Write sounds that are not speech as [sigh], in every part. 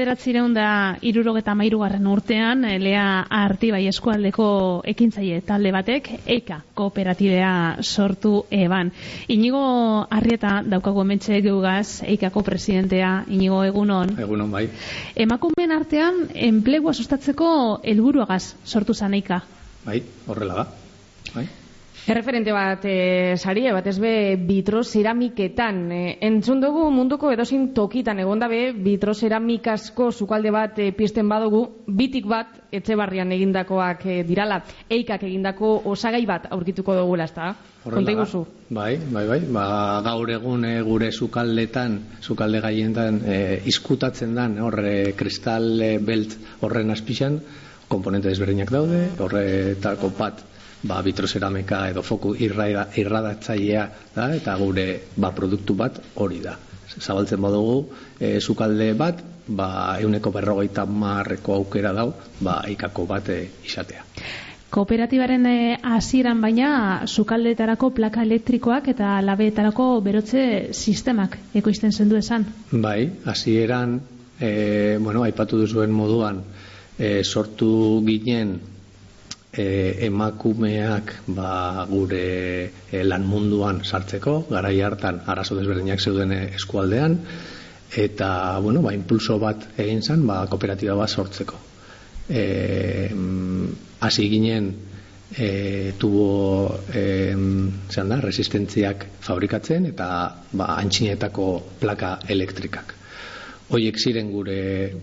Mila bederatzireun da irurogeta mairugarren urtean, eh, lea arti bai eskualdeko ekintzaile talde batek, eika kooperatibea sortu eban. Inigo Arrieta daukago emetxe geugaz, eikako presidentea, inigo egunon. Egunon bai. Emakumeen artean, enplegua sustatzeko helburuagaz sortu zan eika. Bai, horrela da. Bai. Erreferente bat e, sarie bat ez be bitro ceramiketan e, entzun dugu munduko edozein tokitan egonda be bitro ceramikasko sukalde bat e, pisten badugu bitik bat etxe barrian egindakoak e, dirala eikak egindako osagai bat aurkituko dugula ezta Konta iguzu. Bai, bai, bai. Ba, gaur egun e, gure sukaldetan, sukalde gaientan, e, izkutatzen dan, horre kristal e, belt horren azpixan, komponente desberdinak daude, horretako bat ba, vitroceramika edo foku irradatzailea da, eta gure ba, produktu bat hori da. Zabaltzen badugu, e, zukalde bat, ba, euneko berrogeita marreko aukera dau, ba, ikako bat e, izatea. Kooperatibaren e, hasieran baina sukaldeetarako plaka elektrikoak eta labeetarako berotze sistemak ekoizten zendu esan. Bai, hasieran e, bueno, aipatu duzuen moduan e, sortu ginen e, emakumeak ba, gure e, lan munduan sartzeko, garai hartan arazo desberdinak zeuden eskualdean, eta, bueno, ba, impulso bat egin zen, ba, kooperatiba bat sortzeko. E, hasi ginen e, tubo e, da, resistentziak fabrikatzen eta ba, antxinetako plaka elektrikak. Hoiek ziren gure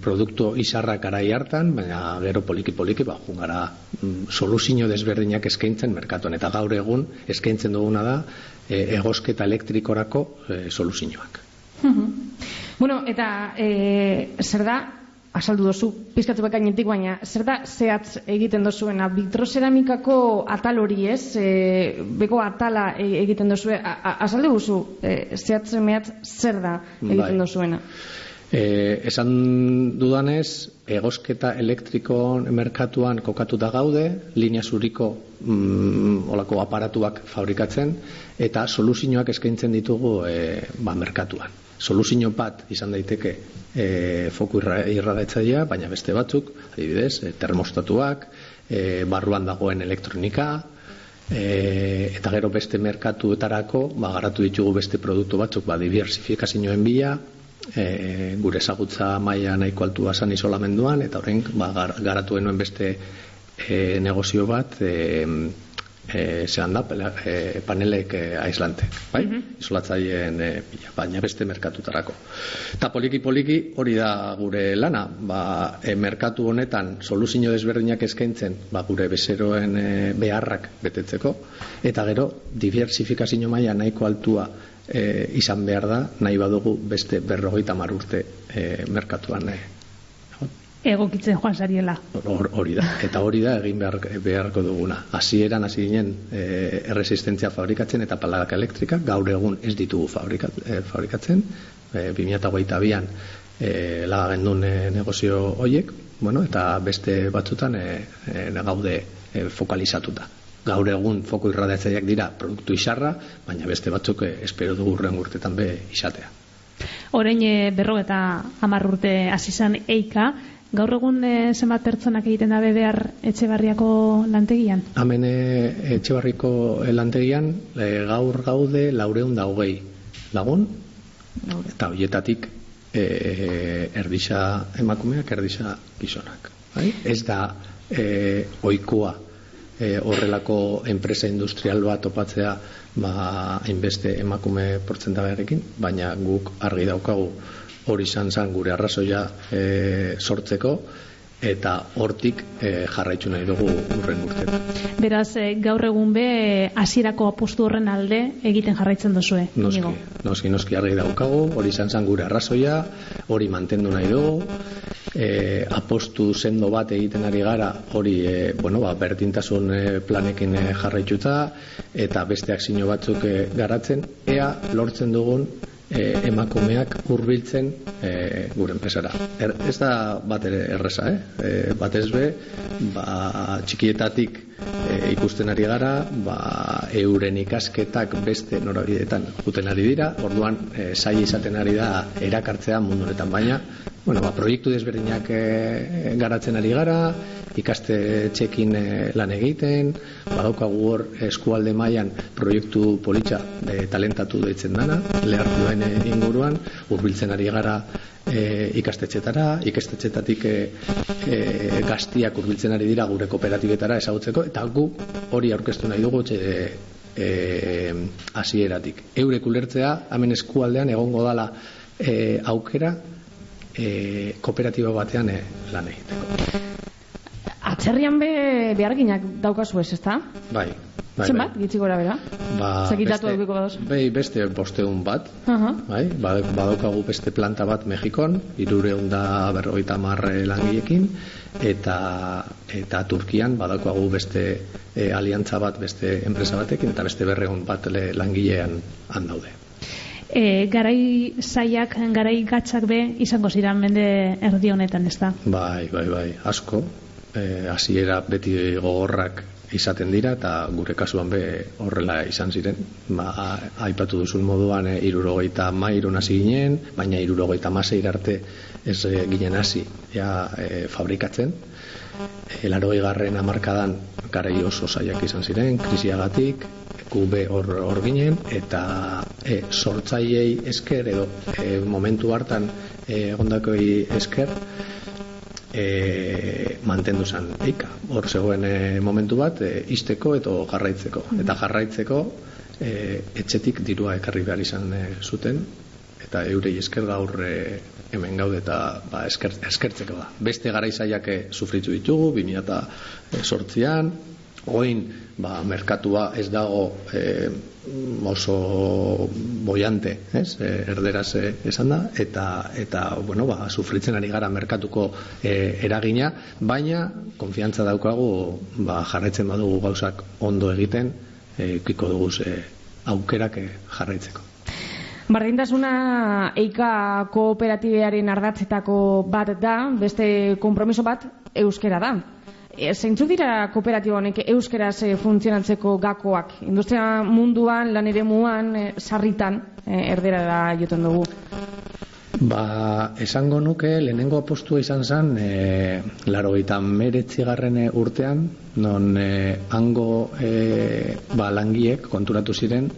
produktu izarrak arai hartan, baina gero poliki poliki ba jungara mm, soluzio desberdinak eskaintzen merkatuan eta gaur egun eskaintzen duguna da e, egosketa elektrikorako e, soluzioak. bueno, eta e, zer da asaldu dozu, pizkatzu bekainetik, baina zer da zehatz egiten dozuena? Vitroceramikako atal hori ez, e, beko atala e, egiten dozue, asaldu guzu, e, zehatz mehatz zer da egiten bai. dozuena? E, esan dudanez, egosketa elektriko merkatuan kokatuta gaude, linea zuriko mm, olako aparatuak fabrikatzen, eta soluzioak eskaintzen ditugu e, ba, merkatuan. Soluzio bat izan daiteke e, foku irradetzaia, baina beste batzuk, adibidez, termostatuak, e, barruan dagoen elektronika, e, eta gero beste merkatuetarako, ba, garatu ditugu beste produktu batzuk, ba, diversifikazioen bila, e, gure ezagutza maila nahiko altua san isolamenduan eta horren ba, gar, garatu enuen beste e, negozio bat e, e, zehan da e, panelek e, aizlante bai? Mm isolatzaileen e, baina beste merkatutarako. Eta poliki poliki hori da gure lana. Ba, e, merkatu honetan soluzio desberdinak eskaintzen ba, gure bezeroen e, beharrak betetzeko eta gero diversifikazio maila nahiko altua e, izan behar da, nahi badugu beste berrogeita mar urte e, merkatuan. E. Egokitzen joan zariela. Hori da, eta hori da egin behar, beharko duguna. Hasieran hasi ginen e, erresistentzia fabrikatzen eta paladak elektrika, gaur egun ez ditugu fabrikat, e, fabrikatzen, e, 2008an e, lagagendun e, negozio hoiek, bueno, eta beste batzutan e, e, gaude e, fokalizatuta gaur egun foko irradiatzaileak dira produktu isarra, baina beste batzuk eh, espero dugu urren urtetan be izatea. Orain e, berro eta hamar urte hasi eika, gaur egun e, zenbat pertsonak egiten dabe behar etxebarriako lantegian? Hemen etxebarriko lantegian gaur gaude laureun da hogei lagun, eta hoietatik e, erdisa emakumeak, erdisa gizonak. Bai? Ez da e, oikoa e, horrelako enpresa industrial bat topatzea ba, hainbeste emakume portzentagarekin, baina guk argi daukagu hori izan zen gure arrazoia e, sortzeko, eta hortik e, jarraitu nahi dugu urren urtean. Beraz, gaur egun be, hasierako apostu horren alde egiten jarraitzen duzue. Noski, noski, noski argi daukagu, hori izan zen gure arrazoia, hori mantendu nahi dugu, e, apostu sendo bat egiten ari gara hori e, bueno, ba, berdintasun e, planekin e, jarraituta eta beste akzio batzuk e, garatzen ea lortzen dugun e, emakumeak hurbiltzen e, gure enpresara. Er, ez da bat ere erresa, eh? E, bat ez be, ba, txikietatik e, ikusten ari gara, ba, euren ikasketak beste norabideetan juten ari dira, orduan e, sai izaten ari da erakartzea mundu honetan baina bueno, ba, proiektu desberdinak e, garatzen ari gara, ikaste txekin lan egiten, badaukagu hor eskualde mailan proiektu politxa e, talentatu deitzen dana, lehartuen inguruan, hurbiltzen ari gara e, ikastetxetara, ikastetxetatik e, e, gaztiak urbiltzen ari dira gure kooperatibetara ezagutzeko, eta gu hori aurkeztu nahi dugu txe, e, hasieratik. Eurek ulertzea, hemen eskualdean egongo dala e, aukera e, kooperatiba batean e, lan egiteko. Atzerrian be beharginak daukazu ez, ezta? Bai, Bai, Zenbat, bai. gitzi gora bera? Ba, Zekitatu beste, badoz? Bai, beste bosteun bat, uh -huh. bai, ba, badaukagu beste planta bat Mexikon, irureun da berroita marre langiekin, eta, eta Turkian badaukagu beste e, aliantza bat beste enpresa batekin, eta beste berreun bat le, langilean handaude. E, garai zaiak, garai gatzak be, izango ziren mende erdi honetan, ez da? Bai, bai, bai, asko, e, hasiera beti gogorrak izaten dira eta gure kasuan be horrela izan ziren. Ba, aipatu duzun moduan e, irurogeita mairun hasi ginen baina irurogeita maseir arte ez e, ginen hasi. Ja, e, fabrikatzen. E, laro egarren amarkadan garai oso zaiak izan ziren krisiagatik kube hor, hor ginen eta e, sortzaiei esker edo e, momentu hartan e, gondakoi esker e, mantendu zen eika. Hor zegoen e, momentu bat, e, izteko edo jarraitzeko. Eta jarraitzeko e, etxetik dirua ekarri behar izan e, zuten, eta eurei esker gaur e, hemen gaude eta ba, esker, eskertzeko da. Beste garaizaiak e, sufritu ditugu, 2008an, oin ba, merkatua ez dago e, oso boiante, ez? E, erderaz e, esan da eta eta bueno, ba, sufritzen ari gara merkatuko e, eragina, baina konfiantza daukagu ba, jarraitzen badugu gauzak ondo egiten, e, kiko dugu e, aukerak jarraitzeko. Bardintasuna eika kooperatibearen ardatzetako bat da, beste konpromiso bat euskera da. E, zeintzu dira kooperatiba honek euskeraz e, funtzionatzeko gakoak? Industria munduan, lan ere muan, e, sarritan, e, erdera da joten dugu. Ba, esango nuke, lehenengo apostua izan zen, e, laro meretzigarren urtean, non e, hango e, ba, langiek konturatu ziren,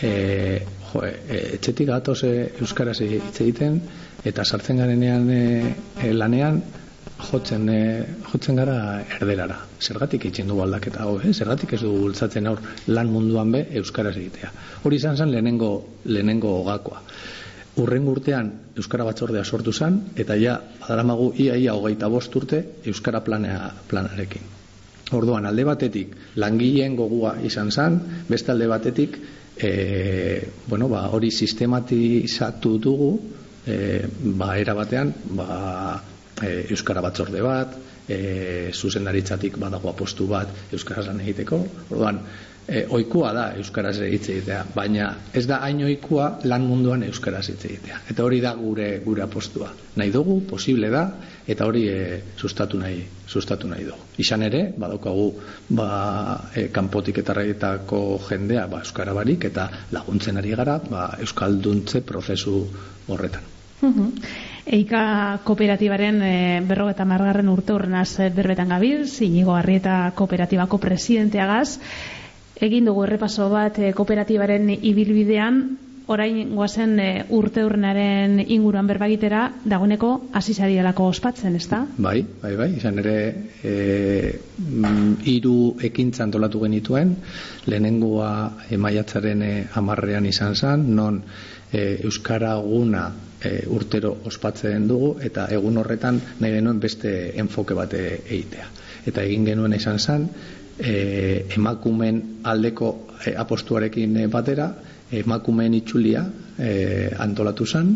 e, jo, e, etxetik gatoz e, euskaraz hitz egiten, eta sartzen garenean e, lanean, jotzen, e, jotzen gara erderara. Zergatik itxen dugu aldaketa hau, eh? zergatik ez dugu bultzatzen aur lan munduan be euskaraz egitea. Hori izan zen lehenengo, lehenengo gakoa. Urren urtean Euskara batzordea sortu zen, eta ja, badaramagu ia ia hogeita bost urte Euskara planea, planarekin. Orduan, alde batetik, langileen gogua izan zen, beste alde batetik, e, bueno, ba, hori sistematizatu dugu, e, ba, era batean, ba, e, euskara batzorde bat, e, zuzendaritzatik badago apostu bat euskaraz lan egiteko. Orduan, e, oikua da euskaraz hitz egitea, baina ez da hain oikua lan munduan euskaraz hitz egitea. Eta hori da gure gure apostua. Nahi dugu, posible da, eta hori e, sustatu nahi sustatu nahi dugu. Izan ere, badaukagu ba, e, kanpotik eta jendea ba, euskara barik eta laguntzen ari gara ba, euskalduntze prozesu horretan. Eika kooperatibaren e, berrogeta margarren urte horrenaz e, berbetan gabiz, inigo harrieta kooperatibako presidenteagaz, egin dugu errepaso bat e, kooperatibaren ibilbidean, orain guazen e, urte horrenaren inguruan berbagitera, dagoeneko azizadialako ospatzen, ez da? Bai, bai, bai, izan ere e, iru ekintza antolatu genituen, lehenengoa emaiatzaren e, amarrean izan zen, non e, Euskara guna e, urtero ospatzen dugu eta egun horretan nahi genuen beste enfoke bate egitea. Eta egin genuen izan zen, e, emakumen aldeko e, apostuarekin batera, emakumeen itxulia e, antolatu zen,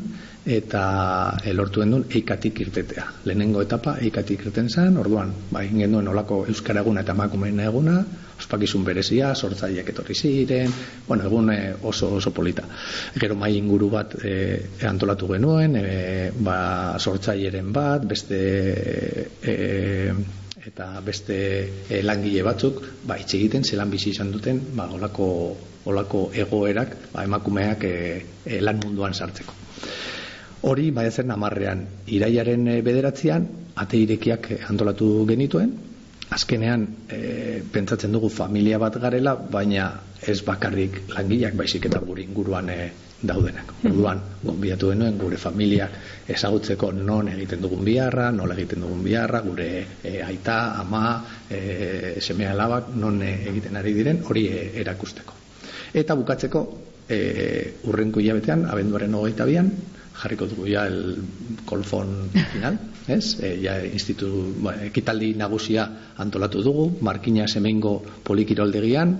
eta elortuen duen eikatik irtetea. Lehenengo etapa eikatik irten zen, orduan, ba, egin genuen olako Euskara eguna eta emakumeen eguna, ospakizun berezia, sortzaileak etorri ziren, bueno, egun eh, oso oso polita. Gero mai inguru bat e, antolatu genuen, e, ba, sortzaileren bat, beste e, eta beste e, langile batzuk, ba, itxe egiten, zelan bizi izan duten, ba, olako, olako egoerak, ba, emakumeak e, lan munduan sartzeko. Hori, bai zen amarrean, iraiaren e, bederatzean, ate irekiak antolatu genituen, azkenean e, pentsatzen dugu familia bat garela, baina ez bakarrik langileak baizik eta gure inguruan e, daudenak. Orduan, gonbiatu denuen gure familiak ezagutzeko non egiten dugun biharra, nola egiten dugun biharra, gure e, aita, ama, e, semea alabak non e, egiten ari diren, hori erakusteko. Eta bukatzeko, e, urrenko hilabetean, abenduaren hogeita bian, jarriko dugu ja el kolfon final, [laughs] ez? E, ja institu, ba, ekitaldi nagusia antolatu dugu, Markina Semengo polikiroldegian,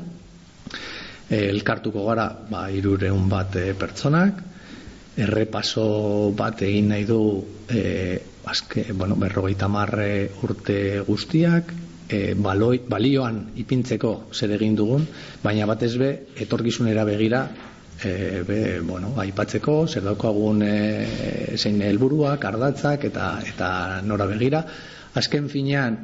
elkartuko gara, ba, irureun bat e, pertsonak, errepaso bat egin nahi du e, azke, bueno, berrogeita marre urte guztiak, e, baloi, balioan ipintzeko zer egin dugun, baina batez be, etorkizunera begira, e, be, bueno, aipatzeko, zer daukagun e, zein helburuak, ardatzak eta eta nora begira. Azken finean,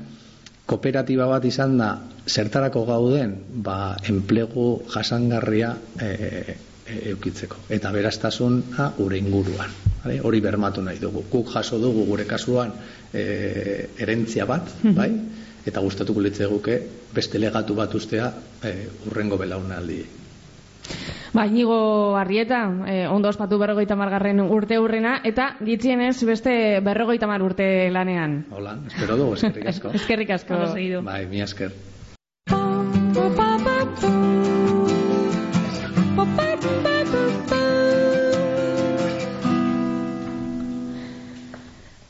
kooperatiba bat izan da, zertarako gauden, ba, enplegu jasangarria e, e, eukitzeko. Eta beraztasun gure inguruan. Hale? Hori bermatu nahi dugu. Guk jaso dugu gure kasuan e, erentzia bat, bai? Eta gustatuko litzeguke beste legatu bat ustea e, urrengo belaunaldi Ba, inigo arrieta, eh, ondo ospatu berrogeita margarren urte urrena, eta ditzienez beste berrogeita mar urte lanean. Hola, espero dugu, eskerrik asko. [laughs] eskerrik asko. Bai, mi esker.